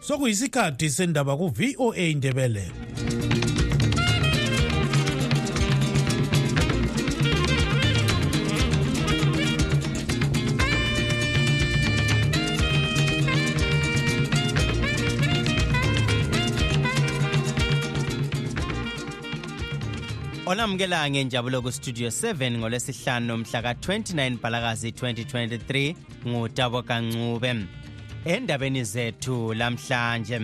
sokuyisikhathi sendaba ku-voa indebele olamukela ngenjabulo kustudio 7 ngolwesihlanu mhla ka-29 bhalakazi 2023 ngutabo kancube endabeni zethu lamhlanje.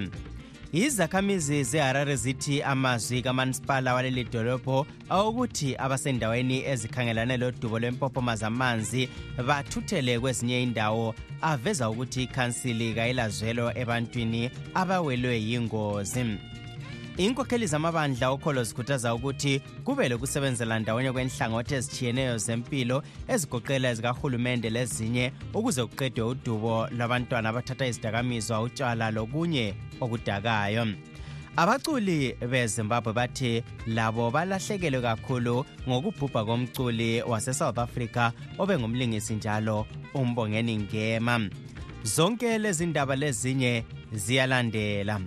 Izakhamizi zeharare zithi amazwi kamasipala waleli dolobho awokuthi abasendaweni ezikhangelane lodubo lwempophoma zamanzi bathuthele kwezinye indawo aveza ukuthi ikhansili kayilazwelo ebantwini abawelwe yingozi. Inkokheli zamabandla okholo zikhuthaza ukuthi kube lokusebenzela ndawonye kwenhlangothi ezitshiyeneyo zempilo ezigoqela zikahulumende lezinye ukuze kuqedwe udubo lwabantwana abathatha izidakamizwa utshwala lokunye okudakayo abaculi bezimbabwe bathi labo balahlekelwe kakhulu ngokubhubha komculi wasesouth africa obengumlingisi njalo umbongeni ngema. Zonke lezi ndaba lezinye ziyalandela.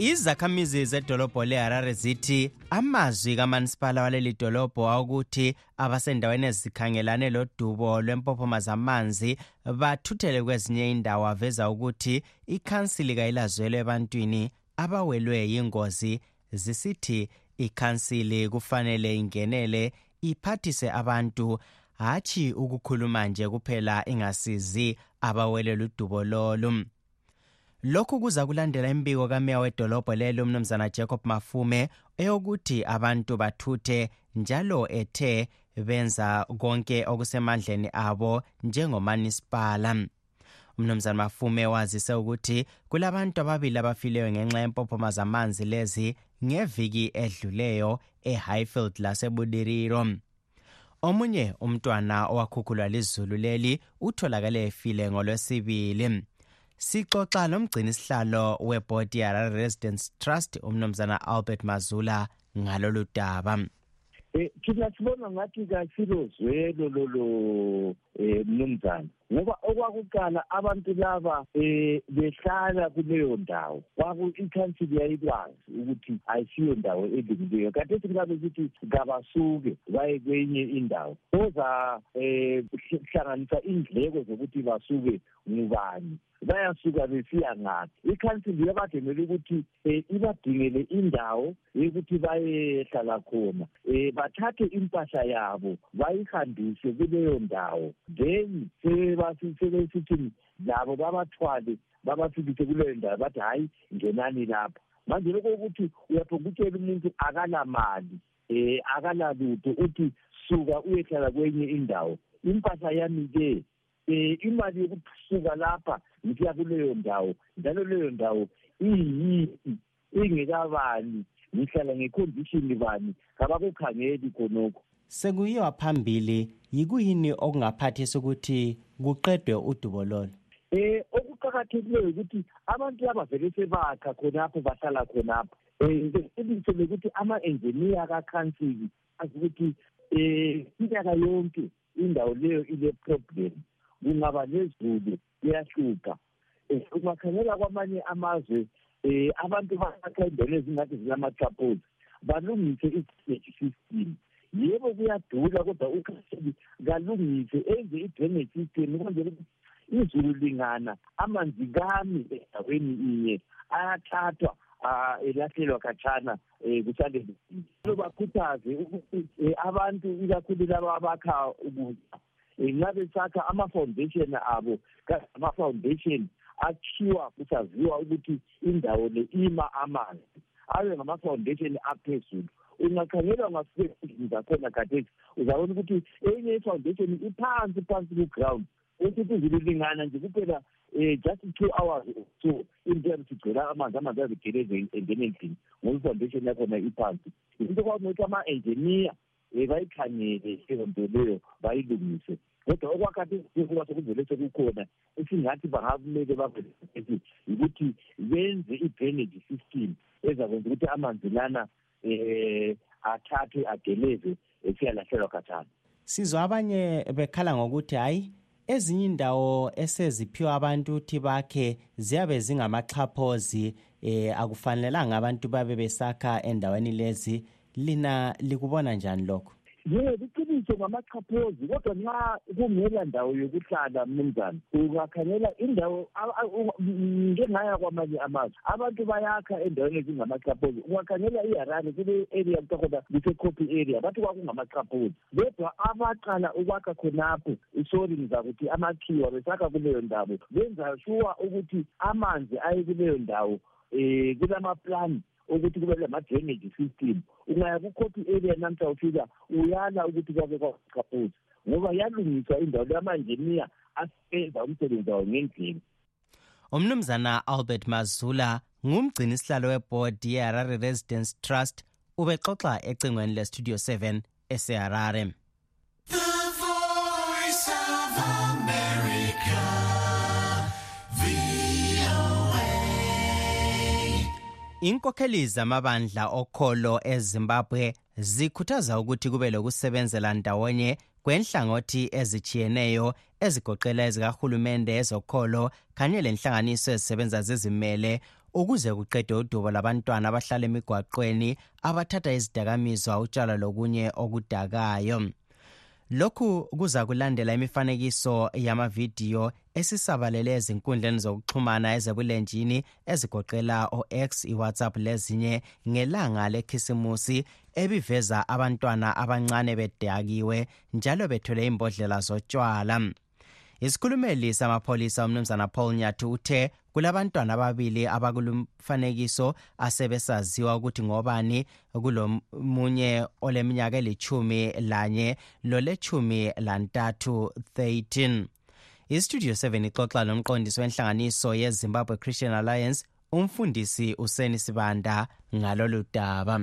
Izakhamizi zedolobho leharare zithi amazwi kamasipala waleli dolobho awokuthi abasendaweni ezikhangelane lodubo lwempophoma zamanzi bathuthele kwezinye indawo aveza ukuthi ikhansili kayilazwelo ebantwini abawelwe yingozi zisithi ikhansili kufanele ingenele iphathise abantu. Hatshi ukukhuluma nje kuphela ingasizi abawelwe ludubo lolu lokhu kuza kulandela imbiko kameya wedolobho lelo umnumzana jacob mafume eyokuthi abantu bathuthe njalo ethe benza konke okusemandleni abo njengomanisipala. Umnumzana mafume wazise ukuthi kulabantu ababili abafileyo ngenxa yempophoma zamanzi lezi ngeviki edluleyo ehighfield lasebudiriro. Omunye umntwana owakhukhulwa lizulu leli utholakale efile ngolwesibili. Sixoxa lomgcini sihlalo webhodi yeharare residence trust umnumzana albert mazula ngalolu daba. Eh thina sibona ngathi kasilozwelo lolo eh mnumzana ngoba okwakuqala abantu laba eh behlala kuleyo ndawo. Ikhansili yayikwazi ukuthi ayisiyo ndawo elungileyo. Kade sikabe sithi kabasuke baye kwenye indawo. Oza eh hlanganisa indleko zokuthi basuke ngubani. Bayasuka besiya ngaphi ikhansili yabademele ukuthi um ibadingele indawo yokuthi bayehlala khona. Um bathathe impahla yabo bayihambise kuleyo ndawo. Then sebesithi labo babathwale babafikise kuleyo ndawo bathi hhayi ngenani lapha. Manje lokho ukuthi uyaphokutshela umuntu akalamali um akalalutho uthi suka uyehlala kwenye indawo. Impahla yami-ke um imali yokusuka lapha ngisiya kuleyo ndawo njalo leyo ndawo iyiphi ingekabani? Ngihlala ngekhondishini bani? Kabakukhangeli khonokho. Sekuyiwa phambili yikuyini okungaphathisa ukuthi kuqedwe udubo lolo? Um okuqakathekileyo ukuthi abantu laba vele sebakha khonapho bahlala khonapho. Um ngeqiniso lokuthi ama-enjiniya kakhansili azi ukuthi um inyaka yonke indawo leyo ile-problem kungaba nezulu kuyahlupha um ungakhangela kwamanye amazwe um abantu bakha indawo ezingathi zilama-traposi balungise i-drainage system. Yebo kuyadula kodwa ukhansili kalungise enze i-drainage system ukwenzela ukuthi izulu lingana amanzi kami endaweni inye ayathathwa um elahlelwa khatshana um kusale lo bakhuthaze ukuthi abantu ikakhulu laba abakha ukudla nxa besakha ama-foundation abo ama-foundation akhiwa kusaziwa ukuthi indawo le ima amanzi abe ngama-foundation aphezulu. Ungakhangela ungafike endlini zakhona khathesi uzabona ukuthi enye i-foundation iphansi phansi ku-ground. Ukuthi izulu lingana nje kuphela um just two hours so into yabe sigcela amanzi amanzi azigeleze engene endlini ngoba i-foundation yakhona iphansi. Into kwakunokuthi ama-enjiniya um bayikhangele leyo nto leyo bayilungise. Kodwa okwakhathi kuba sekuvele sekukhona esingathi bangakumele baveethi yikuthi benze i-drainage system ezakwenza ukuthi amanzi lana um athathwe ageleze esiyalahlelwa khatshana sizwa abanye bekhala ngokuthi hhayi ezinye indawo eseziphiwa abantu ukuthi bakhe ziyabe zingamaxhaphozi eh akufanelanga abantu babe besakha endaweni lezi. Lina likubona njani lokho? Yebo iqiniso ngamachaphozi kodwa nxa kungela ndawo yokuhlala mnumzane ungakhangela indawo ngengaya kwamanye amazwe. Abantu bayakha endaweni ezingamachaphozi ungakhangela iharare kule area kuthiwa khona kuse-copy area bathi kwakungamachaphozi kodwa abaqala ukwakha khonapho isori ngizakuthi amakhiwa besakha kuleyo ndawo. Benza sure ukuthi amanzi aye kuleyo ndawo um kulamaplani ukuthi kube lama-drainage system. Ungaya ku-copy area namhla ufika uyala ukuthi kwake kwaqaphuza ngoba yalungiswa indawo leyamanjeniya asebenza umsebenzi wawo ngendlela. Umnumzana albert mazula ngumgcini isihlalo webhodi yeharare residence trust ubexoxa ecingweni lestudio 7 eseharare inkokheli zamabandla okholo ezimbabwe zikhuthaza ukuthi kube lokusebenzela ndawonye kwenhlangothi ezitshiyeneyo ezigoqela ezikahulumende ezokholo kanye lenhlanganiso ezisebenza zizimele ukuze kuqedwe udubo labantwana abahlala emigwaqweni abathatha izidakamizwa utshwala lokunye okudakayo. Lokhu kuza kulandela imifanekiso yamavidiyo esisabalele ezinkundleni zokuxhumana ezebulenjini ezigoqela o-x iwhatsapp lezinye ngelanga lekhisimusi ebiveza abantwana abancane bedakiwe njalo bethwele imbodlela zotshwala. Isikhulumeli samapholisa umnumzana paul nyathu uthe kulabantwana ababili abakulumfanekiso asebesaziwa ukuthi ngobani kulomunye oleminyaka elithumi lanye lolethumi lantathu 13 istudio 7 ixoxa lomqondisi wenhlanganiso yezimbabwe christian alliance umfundisi useni sibanda ngalolu daba.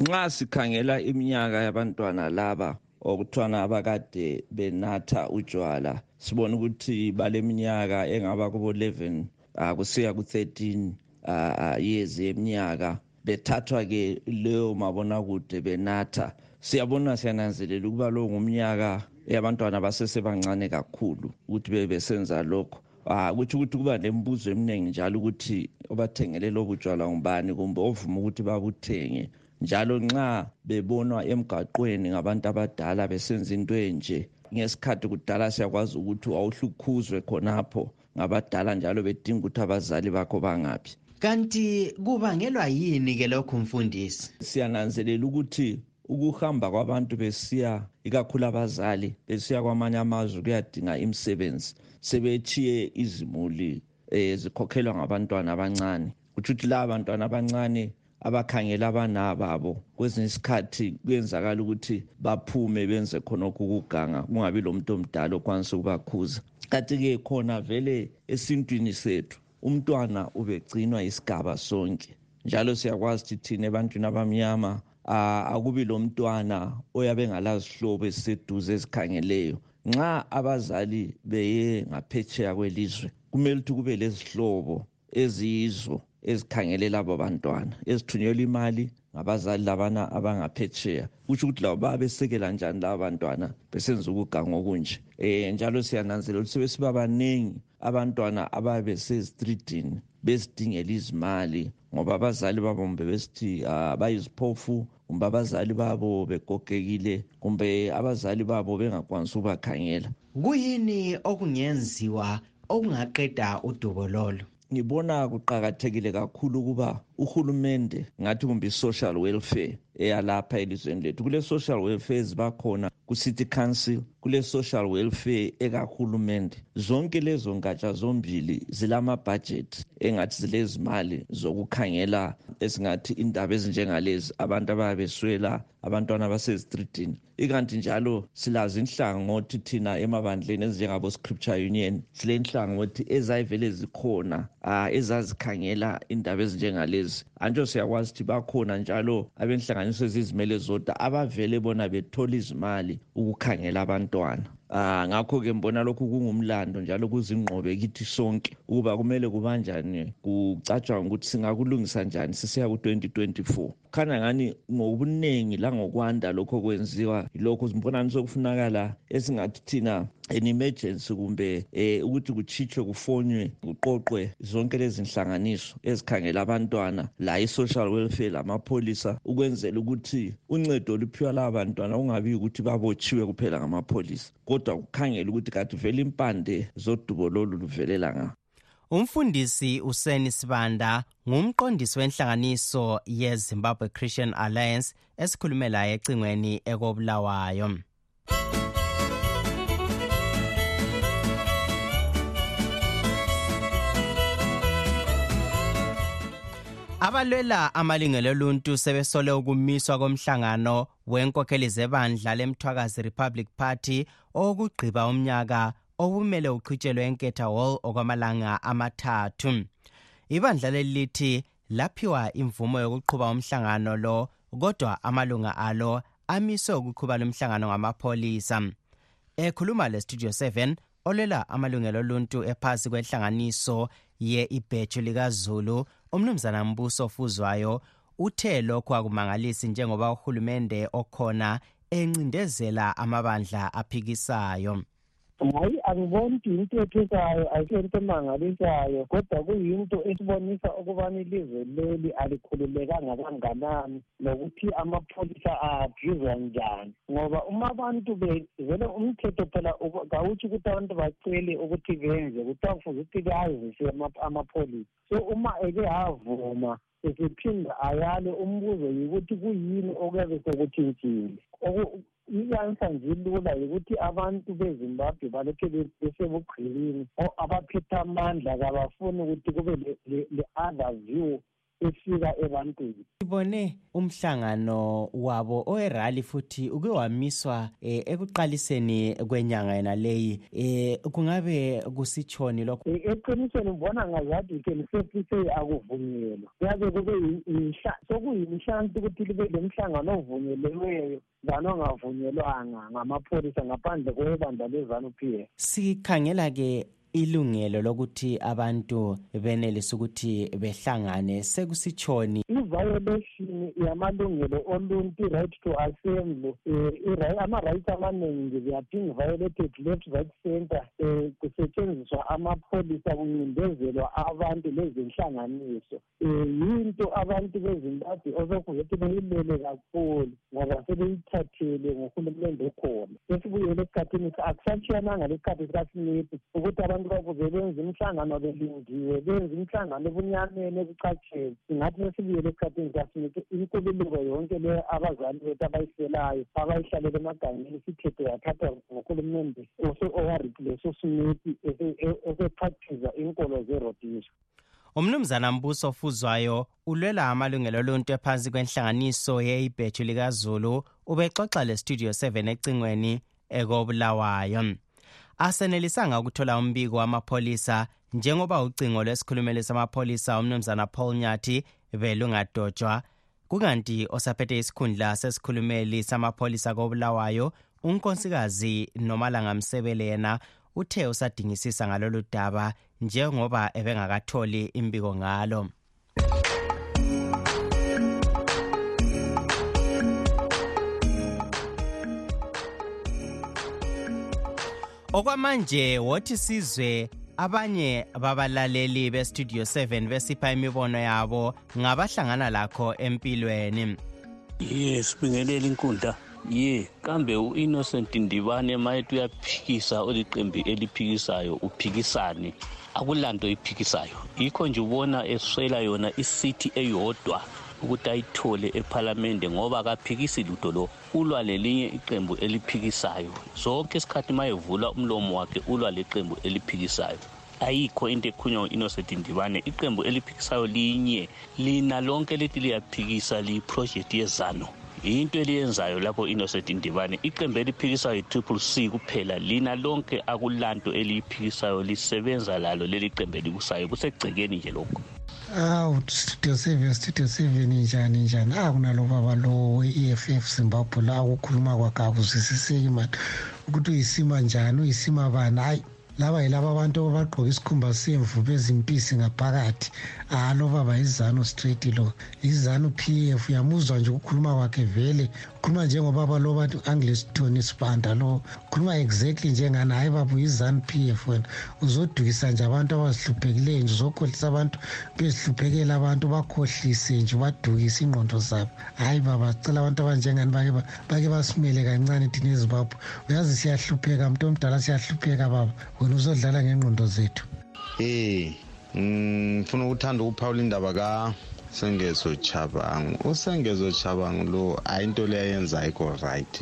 Nxa sikhangela iminyaka yabantwana laba okuthiwana abakade benatha utshwala sibona ukuthi baleminyaka engaba kubo-11 uh, kusiya ku-13 uh, years yeminyaka. Bethathwa-ke leyo mabonakude benatha. Siyabona siyananzelela ukuba lowo ngumnyaka yabantwana basesebancane kakhulu ukuthi bebe besenza lokho. Ah kuthi ukuthi kuba nembuzo eminingi njalo ukuthi obathengele lobu tshwala ngubani kumbe ovuma ukuthi babuthenge. Njalo nxa bebonwa emgaqweni ngabantu abadala besenza into enje ngesikhathi kudala siyakwazi ukuthi awuhlukhuzwe khonapho ngabadala njalo bedinga ukuthi abazali bakho bangaphi. Kanti kubangelwa yini ke lokhu mfundisi? Siyananzelela ukuthi ukuhamba kwabantu besiya ikakhulu abazali besiya kwamanye amazwe kuyadinga imisebenzi. Sebetshiye izimuli um zikhokhelwa ngabantwana abancane. Kutsho ukuthi laba bantwana abancane abakhangela abana babo kwesinye isikhathi kuyenzakala ukuthi baphume benze khonokho ukuganga kungabi lo muntu omdala okwanisa ukubakhuza. Kanti-ke khona vele esintwini sethu umntwana ubegcinwa isigaba sonke. Njalo siyakwazi ukuthi thina ebantwini abamnyama akubi lo mntwana oyabe engalazihlobo eziseduze ezikhangeleyo. Nxa abazali beye ngaphetsheya kwelizwe kumele ukuthi kube lezihlobo eziyizo ezikhangele labo bantwana ezithunyelwa imali ngabazali labana abangaphetsheya. Kutsho ukuthi labo babesekela njani laba bantwana besenza ukuganga okunje um njalo siyananzelela ukuthi sebesiba baningi abantwana ababe besezitridini bezidingela izimali ngoba abazali babo mbe besithi uh, bayiziphofu kumbe abazali babo begogekile kumbe abazali babo bengakwanisi ukubakhangela. Kuyini okungenziwa okungaqeda udubo lolo? Ngibona kuqakathekile kakhulu ukuba uhulumende ngathi kumbe i-social welfare eyalapha elizweni lethu. Kule-social welfare ezibakhona ku-city council kule-social welfare ekahulumende. Zonke lezo ngatsha zombili zilamabhajethi engathi zilezimali zokukhangela esingathi indaba ezinjengalezi abantu ababe beswela abantwana basezitridini ikanti njalo silazo inhlangothi thina emabandleni ezinjengabo-scripture union. Sile nhlangothi ezayivele zikhona um ezazikhangela indaba ezinjengalezi. Antsho siyakwazi ukuthi bakhona njalo abenhlanganiso ezizimele zodwa abavele bona bethola izimali ukukhangela abantwana. Ah ngakho-ke mbona lokhu kungumlando njalo kuzingqobe kithi sonke ukuba kumele kubanjani kucatshwa ngokuthi singakulungisa njani sisiya ku-2024 khanya ngani ngobuningi langokwanda lokho kwenziwa yilokho zimbonani sokufunakala esingathi thina an emergency kumbe eh ukuthi kuchithwe kufonywe kuqoqwe zonke lezi nhlanganiso ezikhangela abantwana la i-social welfare lamapholisa ukwenzela ukuthi uncedo oluphiwa laba bantwana kungabi ukuthi babotshiwe kuphela ngamapholisa. Kodwa kukhangela ukuthi kathi vele impande zodubo lolu luvelela nga? Umfundisi useni sibanda ngumqondisi wenhlanganiso yezimbabwe christian alliance esikhulume laye ecingweni ekobulawayo. Abalwela amalungelo oluntu sebesole ukumiswa komhlangano wenkokheli zebandla lemthwakazi republic party okugqiba umnyaka okumele uchitshelwe enketha hall okwamalanga amathathu. Ibandla leli lithi laphiwa imvumo yokuqhuba umhlangano lo kodwa amalunga alo amiswe ukuqhuba lomhlangano ngamapholisa. Ekhuluma lestudio 7 olwela amalungelo oluntu ephasi kwenhlanganiso ye-ibheju likazulu umnumzana mbuso ofuzwayo uthe lokhu akumangalisi njengoba uhulumende okhona encindezela amabandla aphikisayo. Hayi angiboni into ethusayo ayisento emangalisayo kodwa kuyinto esibonisa ukubana ilizwe leli alikhululekanga kanganani nokuthi amapholisa abhuzwa njani. Ngoba uma abantu vele umthetho phela kawutsho ukuthi abantu bacele ukuthi benze kuthiwa kufuze ukuthi bazise amapholisa. So uma eke avuma esephinda ayale umbuzo yikuthi kuyini okuyabe sekutshintshile i-ansa nje lula yikuthi abantu bezimbabwe balokhe besebugqilini abaphethe amandla kabafuni ukuthi kube le-other view efika ebantwini. Sibone umhlangano wabo owerali futhi uke wamiswa eh, ekuqaliseni kwenyanga yena leyi. Eh, kungabe kusitshoni lokho? Eqinisweni ngibona ngazathi kenisehlise akuvunyelwa. Kuyabe kube sokuyinhlansi ukuthi libe le mhlangano ovunyelweyo zanu ongavunyelwanga ngamapholisa ngaphandle kwebandla lezanup f. Sikhangela-ke ilungelo lokuthi abantu benelise ukuthi behlangane sekusitshoni. I-violation yamalungelo oluntu i-right to assembly um ama-rights amaningi they are being violated left right center um kusetshenziswa amapholisa kuncindezelwa abantu lezinhlanganiso. Um yinto abantu bezimbabwe osokuzothi beyilele kakhulu ngoba sebeyithathele ngohulumende okhona sesibuyele esikhathini akusatshiyananga lesikhathi sikasmith ukuthi abantu bakuze benze imihlangano belindiwe benze imihlangano ebunyameni ekucatsheni singathi sesibuyele esikhathini sikasmith inkululeko yonke le abazali bethu abayiselayo abayihlalela emagangeni sithethe yathathwa ngohulumende owareplace usmith esepractiza inkolo zerodisha umnumzana mbuso ofuzwayo ulwela amalungelo oluntu ephansi kwenhlanganiso ye-ibheju likazulu ubexoxa lestudio 7 ecingweni ekobulawayo. Asenelisanga ukuthola umbiko wamapholisa njengoba ucingo lwesikhulumeli samapholisa umnumzana paul nyathi belungadotshwa. Kukanti osaphethe isikhundla sesikhulumeli samapholisa kobulawayo unkosikazi nomalanga msebele yena uthe usadingisisa ngalolu daba njengoba ebengakatholi imbiko ngalo. Okwamanje wothi sizwe abanye babalaleli bestudio 7 besipha imibono yabo ngabahlangana lakho empilweni. Ye sibingelela inkundla. Ye kambe u-innocent ndibane mayethi uyaphikisa oliqembu eliphikisayo uphikisane. Akulanto iphikisayo yikho nje ubona eswela yona isithi eyodwa. Ukuthi ayithole ephalamende ngoba kaphikisi lutho lo ulwa lelinye iqembu eliphikisayo. Zonke isikhathi ma evula umlomo wakhe ulwa leqembu eliphikisayo. Ayikho into ekhunywa u-innocent ndibane. Iqembu eliphikisayo linye lina lonke lithi liyaphikisa liyiprojekthi yezano. Yinto eliyenzayo lapho innocent ndibane iqembu eliphikisayo yi-triple c kuphela lina lonke akulanto eliyiphikisayo lisebenza lalo leli qembu elikusayo. Kusegcekeni nje lokho. Awu studio seven studio seven njani njani? Akunalo baba lo we-e f f zimbabwe la ukukhuluma kwakhe akuzwisiseki mani? Ukuthi uyisima njani uyisima bani? Hhayi laba yilaba abantu abagqoka isikhumba semvu bezimpisi ngaphakathi. Alo baba izanu straight lo. Izanu p f. Uyamuzwa nje ukukhuluma kwakhe vele. Ukhuluma njengobaba lo bathi u-angleston sibanda lo. Ukhuluma exactly njengani? Hhayi baba uyizanu p f wena. Uzodukisa nje abantu abazihluphekileyo nje uzokhohlisa abantu bezihluphekela abantu bakhohlise nje ubadukise ingqondo zabo. Hhayi baba cela abantu abanjengani bake basimele kancane thina ezimbabwe. Uyazi siyahlupheka mntu omdala siyahlupheka baba. Wena uzodlala ngengqondo zethu. Eh ngifuna ukuthanda ukuphawula indaba kasengezo chabangu usengezo chabangu lo hayi into le ayenza ayikho right.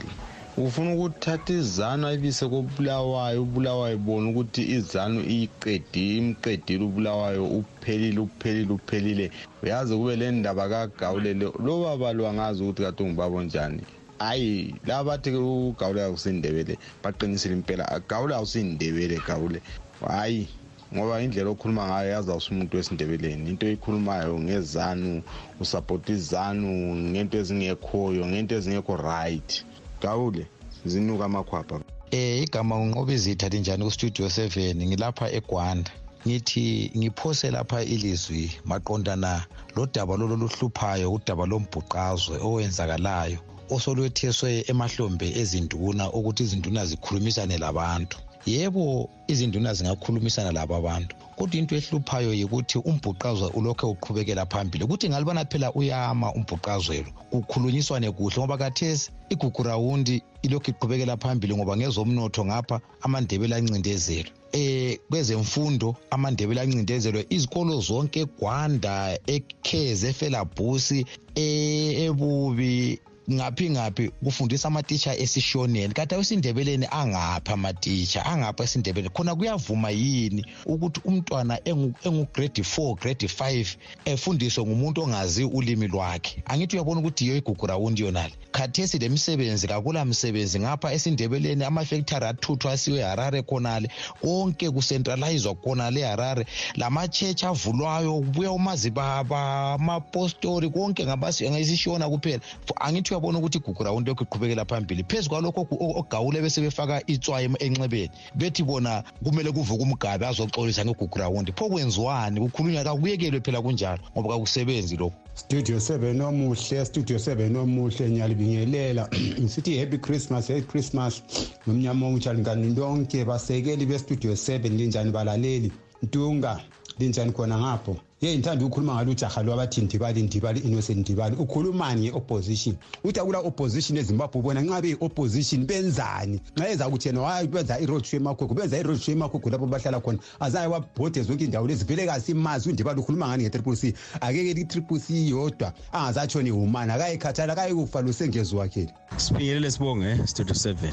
Ufuna ukuthatha izanu ayibise kobulawayo ubulawayo ibona ukuthi izanu iyiqedile imqedile ubulawayo uphelile uphelile uphelile. Uyazi kube le ndaba kagawulele lo baba lo angazi ukuthi kade ungubaba onjani. Hayi laba bathi ugawule akusindebele baqinisile impela. Agawule awusindebele gawule hayi ngoba indlela okhuluma ngayo yazi awusumuntu wesindebeleni. Into eyikhulumayo ngezanu usapota izanu ngento ezingekhoyo ngento ezingekho right. Gawule zinuka amakhwapha. Eh igama unqoba izitha linjani kustudio 7 ngilapha egwanda. Ngithi ngiphose lapha ilizwi maqondana lodaba lolo luhluphayo udaba lombhuqazwe owenzakalayo. Osolwetheswe emahlombe ezinduna ukuthi izinduna zikhulumisane labantu. Yebo izinduna zingakhulumisana labo abantu kodwa into ehluphayo yikuthi umbhuqazwe ulokhu uqhubekela phambili ukuthi ngalibona phela uyama umbhuqazwelo kukhulunyiswane kuhle ngoba kathesi igugurawundi ilokhu iqhubekela phambili ngoba ngezomnotho ngapha amandebele ancindezelwe eh kwezemfundo amandebele ancindezelwe izikolo zonke gwanda ekheze efelabhusi ebubi ngaphi ngaphi kufundisa amatitsha esishoneni kanti awesindebeleni angaphi amatitsha angaphi esindebeleni. Khona kuyavuma yini ukuthi umntwana engu-grade four grade five efundiswe ngumuntu ongazi ulimi lwakhe? Angithi uyabona ukuthi iyo igugurawundi yonale khathesi le misebenzi kakula msebenzi ngapha esindebeleni amafektari athuthwa asiwe harare khonale konke kucentralizwa khonale eharare lama-church avulwayo kubuya umazibaba amapostori konke ngesishona kuphela. Angithi uyabona ukuthi igugurawundi lokhu iqhubekela phambili. Phezu kwalokho ogawule bese befaka itswayi enxebeni. Bethi bona kumele kuvuke umgabe azoxolisa ngegugurawundi pho kwenziwani? Kukhulunywa kakuyekelwe phela kunjalo ngoba kakusebenzi lokhu. Studio seven omuhle studio seven omuhle ngiyalibingelela. Ngisithi happy christmas happy christmas. Nomnyama omutsha linkani lonke basekeli bestudio seven. Linjani balaleli? Ntunga linjani khona ngapho? Ye ngithanda ukukhuluma ngalo ujaha lo abathi ndibali ndibali innocent ndibali. Ukhulumani nge-opposition uthi akula opposition ezimbabwe bona nxa beyi-opposition benzani? Nxa eza kuthi yena hayi benza i-road show emakhukhu benza i-road show emakhukhu lapho bahlala khona azaye wabhode zonke indawo lezi. Vele kasimazi undibali ukhuluma ngani nge-triple c? Akeke i-triple c yodwa. Angazatshoni humani akayekhathala akayekufa lusengezi wakhele sibingelele sibonge studio 7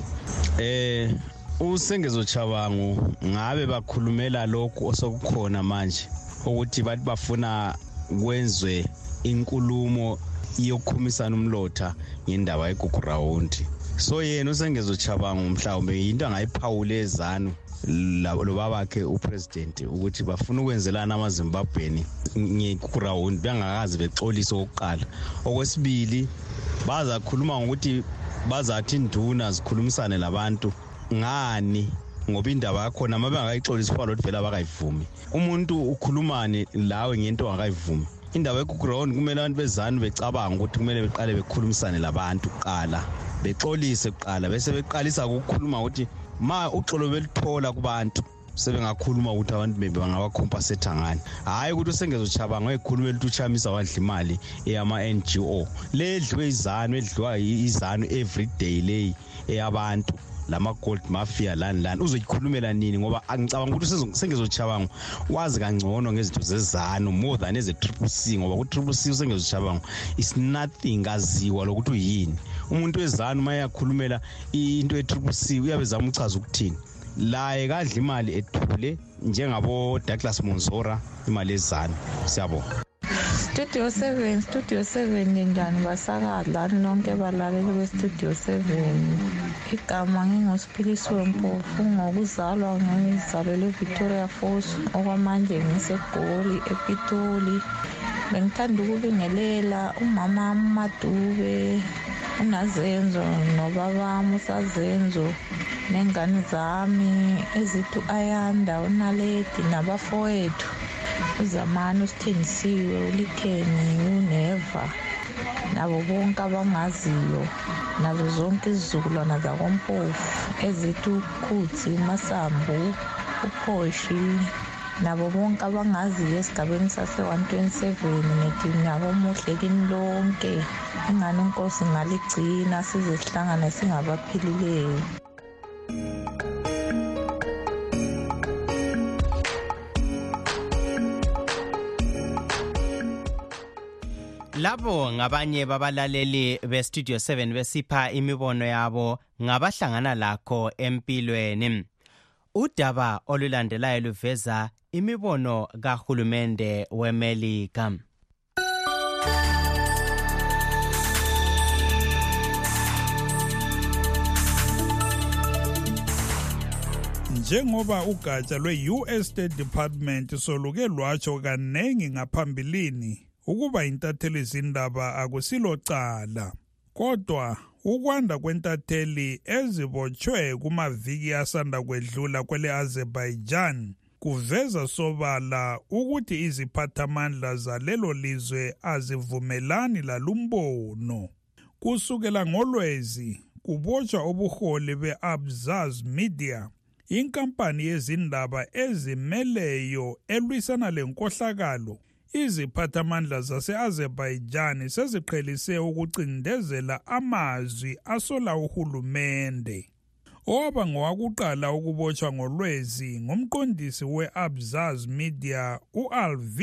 eh usengezo chabangu ngabe bakhulumela lokhu osokukhona manje? Ukuthi bathi bafuna kwenzwe inkulumo yokukhumisana umlotha ngendaba yegugurawundi so yena usengezochabango mhlawumbe yinto angayiphawula ezanu lobabakhe upresident ukuthi bafuna ukwenzelana amazimbabweni ngegugurawundi bengakazi bexolise okokuqala. Okwesibili bazakhuluma ngokuthi bazathi induna zikhulumisane labantu. Ngani? Ngoba indaba yakhona uma bengakayixolisi kuba lokuthi vele abakayivumi. Umuntu ukhulumane lawe ngento ongakayivumi indaba yegugurawundi kumele abantu bezanu becabanga ukuthi kumele beqale bekhulumisane labantu kuqala bexolise kuqala bese beqalisa ukukhuluma ukuthi ma uxolo belithola kubantu sebengakhuluma ukuthi abantu bembe bangabakhompasetha ngani. Hhayi ukuthi usengezochabango ekhuluma elithi uchamisa wadla imali eyama-n g o. Le edliwe izanu edliwa izanu every day leyi eyabantu. Lama-gold mafia lani lani. Uzoyikhulumela nini? Ngoba angicabanga ukuthi sengezochabango wazi kangcono ngezinto zezanu more than eze-triple c ngoba ku-triple c usengezochabango is nothing kaziwa lokuthi uyini. Umuntu wezanu uma yakhulumela into ye-triple c uyabe zama uchaza ukuthini? Laye kadla imali ethule njengabo-douglas monzora imali ezanu siyabonga. Studio 7 studio 7 ninjani basakadlani lonke balaleli bestudio 7 igama ngingosiphilisiwe mpofu ngokuzalwa ngizalelwe victoria falls okwamanje ngisegoli epitoli. Bengithanda ukubingelela umama madube unazenzo nobabami usazenzo nengane zami ezithi u-ayanda unaledi nabafowethu. Uzamani usithengisiwe ulikheni uneva. Nabo bonke abangaziyo nazo zonke izizukulwana zakompofu ezithi ukhuthi masambu uphoshi nabo bonke abangaziyo esigabeni sase-127 ngithi nyakomuhle kini lonke. Ingani inkosi ngaligcina size sihlangane singabaphilileyo. Labo ngabanye babalaleli bestudio 7 besipha imibono yabo ngabahlangana lakho empilweni. Udaba olulandelayo luveza imibono kahulumende wemelika. Njengoba ugatsha lwe-US State Department soluke lwatsho kanengi ngaphambilini ukuba intatheli zindaba akusilocala kodwa ukwanda kwentatheli ezibotshwe kumaviki asanda kwedlula kwele Azerbaijan kuveza sobala ukuthi iziphathamandla zalelo lizwe azivumelani lalumbono. Kusukela ngolwezi kubotshwa ubuholi be-abzaz media inkampani yezindaba ezimeleyo elwisana lenkohlakalo iziphathamandla zase-azerbaijan seziqhelise ukucindezela amazwi asola uhulumende. Owaba ngowakuqala ukubotshwa ngolwezi ngumqondisi we-abzaz media u-alv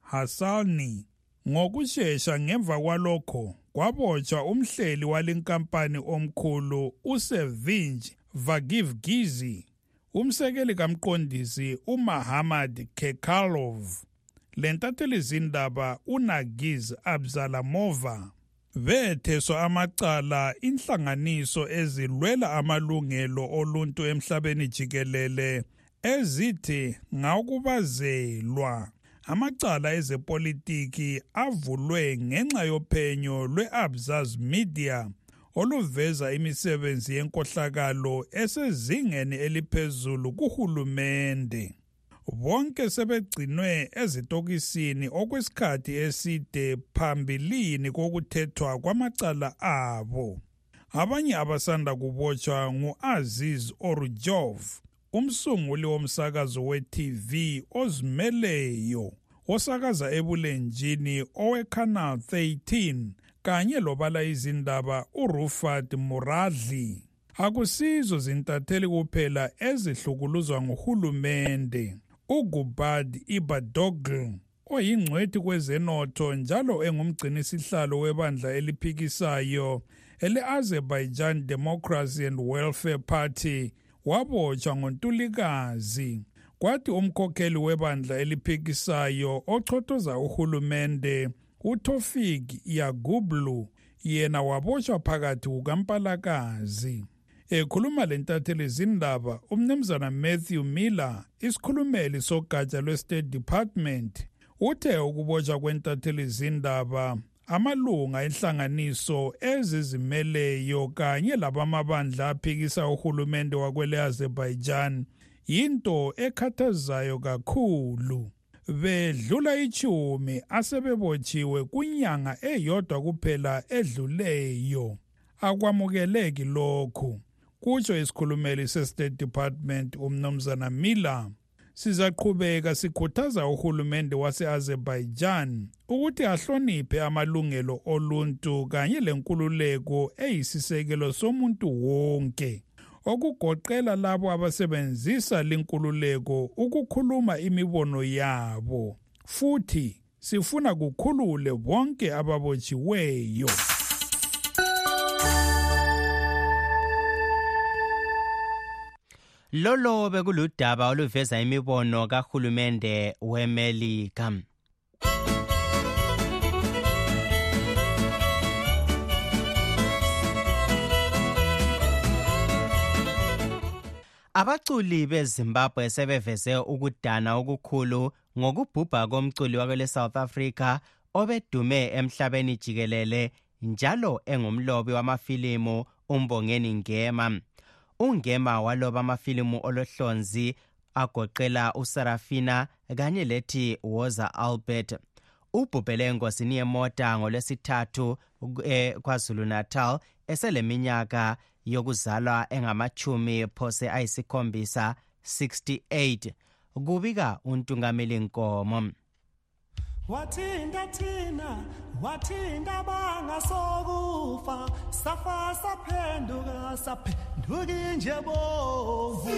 hasani. Ngokushesha ngemva kwalokho kwabotshwa umhleli walenkampani omkhulu usevinj vagivgizi umsekeli kamqondisi umahamad kekalov lentatheli zindaba unagiz abzalamova betheswa amacala inhlanganiso ezilwela amalungelo oluntu emhlabeni jikelele ezithi ngakubazelwa amacala ezepolitiki avulwe ngenxa yophenyo lwe-abzaz media oluveza imisebenzi yenkohlakalo esezingeni eliphezulu kuhulumende. Bonke sebegcinwe ezitokisini okwesikhathi eside phambilini kokuthethwa kwamacala abo. Abanye abasanda kubotshwa ngu-aziz orujov umsunguli womsakazo we-tv ozimeleyo osakaza ebulenjini owe-canal 13 kanye lobala izindaba urufat muradli. Akusizo zintatheli kuphela ezihlukuluzwa nguhulumende. Ugubad ibadogl oyingcwethi kwezenotho njalo engumgcinisihlalo webandla eliphikisayo ele-azerbaijan democracy and welfare party wabotshwa ngontulikazi. Kwathi umkhokheli webandla eliphikisayo ochothoza uhulumende utofik yagublu yena wabotshwa phakathi kukampalakazi. Ekhuluma lentatheli zindaba umnumzana Matthew Miller isikhulumeli sogatsha lwe-State Department uthe ukubotshwa kwentatheli zindaba amalunga enhlanganiso ezizimeleyo kanye labamabandla aphikisa uhulumende wakwele Azerbaijan yinto ekhathazayo kakhulu. Bedlula ichumi asebebotshiwe kunyanga eyodwa kuphela edluleyo. Akwamukeleki lokhu. Kutsho isikhulumeli se-state department umnumzana miller sizaqhubeka sikhuthaza uhulumende wase-azerbaijan ukuthi ahloniphe amalungelo oluntu kanye lenkululeko eyisisekelo somuntu wonke okugoqela labo abasebenzisa linkululeko ukukhuluma imibono yabo futhi sifuna kukhulule bonke ababotshiweyo lolo bekuludaba oluveza imibono kahulumende wemelika. Abaculi bezimbabwe sebeveze ukudana okukhulu ngokubhubha komculi wakwele south africa obedume emhlabeni jikelele njalo engumlobi wamafilimu umbongeni ngema. Ungema waloba amafilimu olohlonzi agoqela usarafina kanye lethi woza albert. Ubhubhele engozini yemota ngolwesithathu ekwazulu natal eseleminyaka yokuzalwa engamachumi phose ayisikhombisa 68 kubika untungameli nkomo. Wathinta thina wathinta bangasokufa safa saphenduka saphenduka inje bovu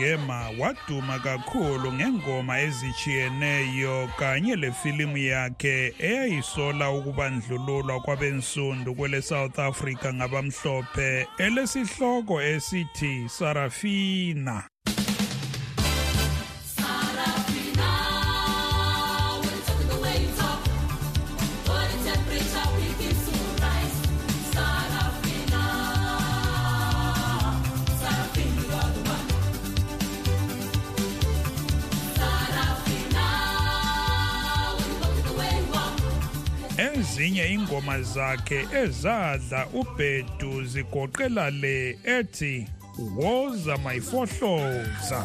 ungema waduma kakhulu ngengoma ezichiyeneyo kanye lefilimu yakhe eyayisola ukubandlululwa kwabensundu kwele South Africa ngabamhlophe elesihloko esithi Sarafina. Ezinye ingoma zakhe ezadla ubhedu zigoqela le ethi woza mayifohloza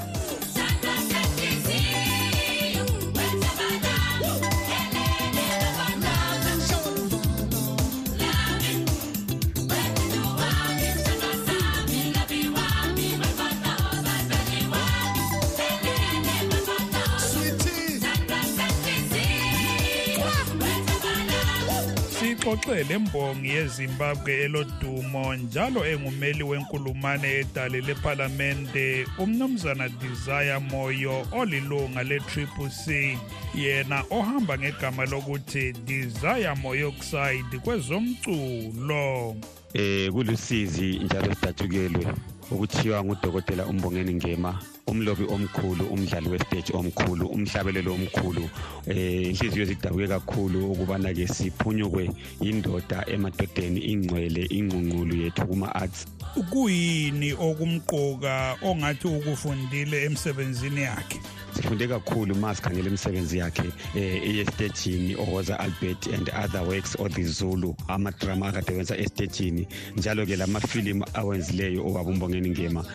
sixoxele imbongi yezimbabwe elodumo njalo engumeli wenkulumane edale lephalamente umnumzana desire moyo olilunga le-triple c. Yena ohamba ngegama lokuthi desire moyoxide kwezomculo. Eh kulusizi njalo sidatshukelwe. Ukuthiwa ngudokotela umbongeni ngema umlobi omkhulu umdlali westage omkhulu umhlabelelo omkhulu eh inhliziyo zidabuke kakhulu ukubana ke siphunyukwe indoda emadodeni ingcwele ingqungqulu yethu kuma arts kuyini okumqoka ongathi ukufundile emsebenzini yakhe? Sifunde kakhulu ma sikhangela imisebenzi yakhe eh eyestagini ohoza albert and other works of the zulu amadrama akade wenza estagini njalo ke lamafilimu awenzileyo owabumbongeni ngema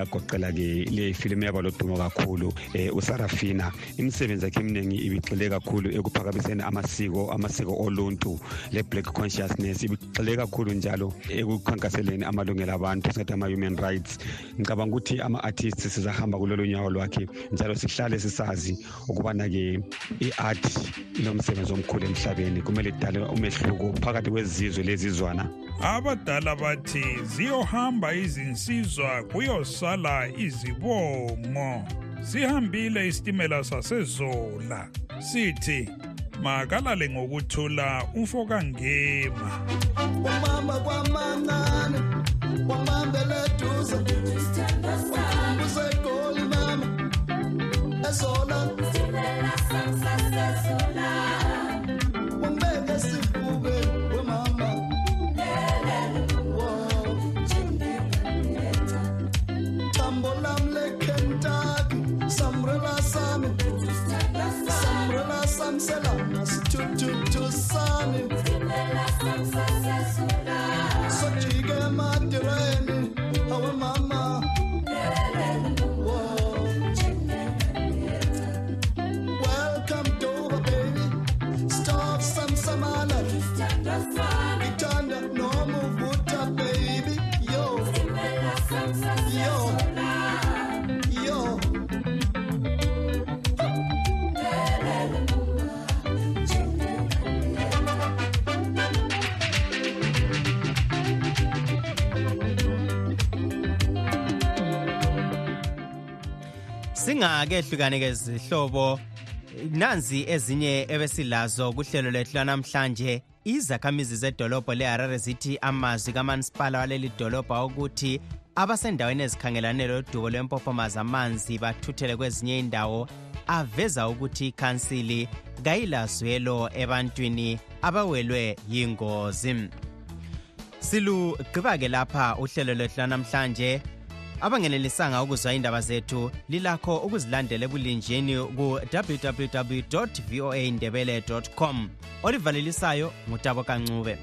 agoqela ke le filimu yaba lodumo kakhulu eh usarafina. Imisebenzi yakhe eminingi ibigxile kakhulu ekuphakamiseni amasiko amasiko oluntu. Le-black consciousness ibigxile kakhulu njalo ekukhankaseleni amalungelo abantu singathi ama-human rights. Ngicabanga ukuthi ama-artists sizahamba kulolo nyawo lwakhe njalo sihlale sisazi ukubana-ke i-art inomsebenzi omkhulu emhlabeni. Kumele idale umehluko phakathi kwezizwe lezizwana. Abadala bathi ziyohamba izinsizwa kuyosala izibongo. Sihambile isitimela sasezola. Sithi makalale ngokuthula umfokangema umama kwamancane mama persona. Tú me das sensación. Singake zihlobo. Nanzi ezinye ebesilazo kuhlelo lethu lanamhlanje. Izakhamizi zedolobho leharare zithi amazwi kamasipala waleli dolobho ukuthi abasendaweni ezikhangelane lodubo lwempophomaza amanzi bathuthele kwezinye indawo. Aveza ukuthi ikhansili kayilazwelo ebantwini abawelwe yingozi. Silugqiba-ke lapha uhlelo lwethu lanamhlanje. Abangenelisanga ukuzwa indaba zethu lilakho ukuzilandela ebulinjini ku-www voa ndebele com. Olivalelisayo ngutabo kancube